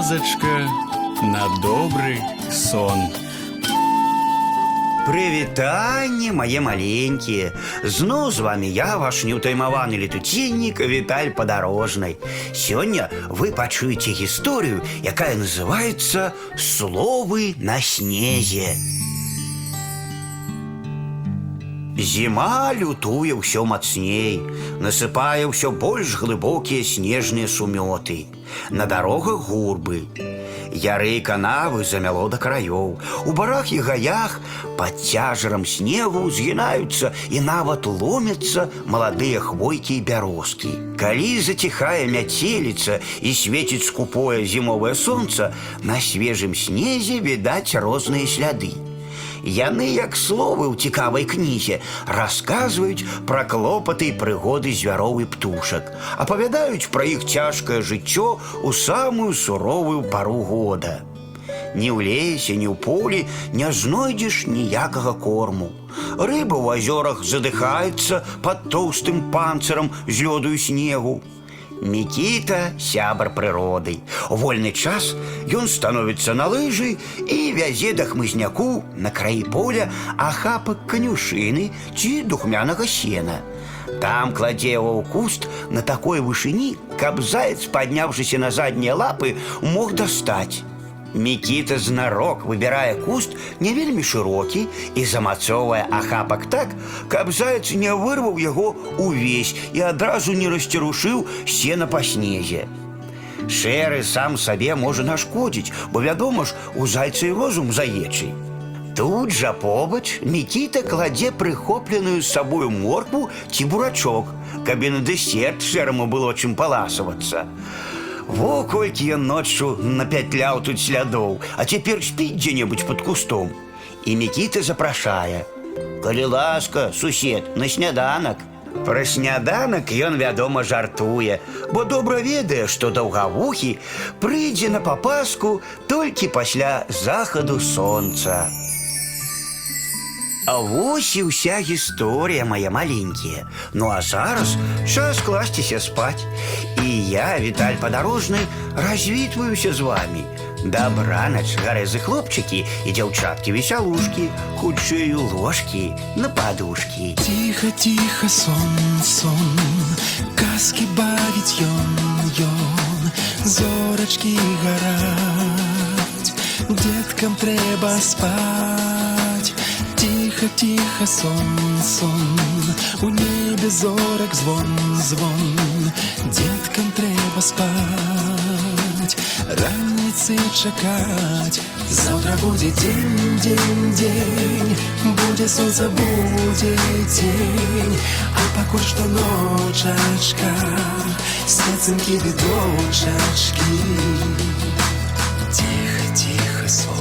казачка на добры сон. Прывітанне, мае маленькія. Зноў з вами я, ваш неўтаймаваны летуценнік Віталь падарожнай. Сёння вы пачуеце гісторыю, якая называецца словы на снезе. Зіма лютуе ўсё мацней, насыпае ўсё больш глыбокія снежныя сумёты. На дарогах гурбы. Яры і канавы замяло да краёў. У барах і гаях пад цяжарам снегу згінаюцца і нават ломяцца маладыя хвойкі і бярозкі. Калі заціхае мяцеліца і свеціць скупое зімовае сонца, на свежым снезе відаць розныя сляды. Яны, як словы ў цікавай кнізе, расказваюць пра клопаты і прыгоды звяроў і птушак, апавядаюць пра іх цяжкае жыццё ў самую суровую пару года. Ні ў лесе, ні ў полі не знойдзеш ніякага корму. Рыба ў азёрах задыхаецца пад тоўстым панцырам з лёду і снегу. Мікіта сябар прыроды. У вольны час ён становіцца на лыжы і вязе да хмызняку на краі поля ахапак канюшыны ці духмянага сена. Там кладзе яго ў куст на такой вышыні, каб заяц, падняўшыся на заднія лапы, мог дастаць. Мікіта знарок выбірае куст не вельмі шырокі і замацоўвае ахапак так, каб заяц не вырваў яго увесь і адразу не расцярушыў сена па снезе. Шэры сам сабе можа нашкодзіць, бо вядома ж, у зайца і розум заечы. Тут жа побач Мікіта кладзе прыхопленую з сабою моркву ці бурачок, каб і на дэсерт шэраму было чым паласавацца. Во колькі ён ноччу напятляў тут слядоў, а цяпер спіць дзе-небудзь пад кустом. І Мікіта запрашае: « Калі ласка, сусед, на сняданак. Пра сняданак ён, вядома, жартуе, бо добра ведае, што даўгавухі прыйдзе на папаску толькі пасля захаду сонца. А вось і ўся гісторыя мая маленькія. Ну а зараз час класціся спаць. І я, Віталь падарожны, развітваюся з вами. Дабранач, гарэзы хлопчыкі і дзяўчаткі весялушкі, хутчэй у ложкі на падушкі. Тихо, тихо, сон, сон, казки бавіць ён, ён, зорачкі гараць, деткам трэба спаць. эхо сон, сон, у небі зорок звон, звон, деткам треба спать, раніці чекать. Завтра будет день, день, день, будет солнце, будет день, а покуль что ночечка, светинки видочечки. Тихо, тихо, сон.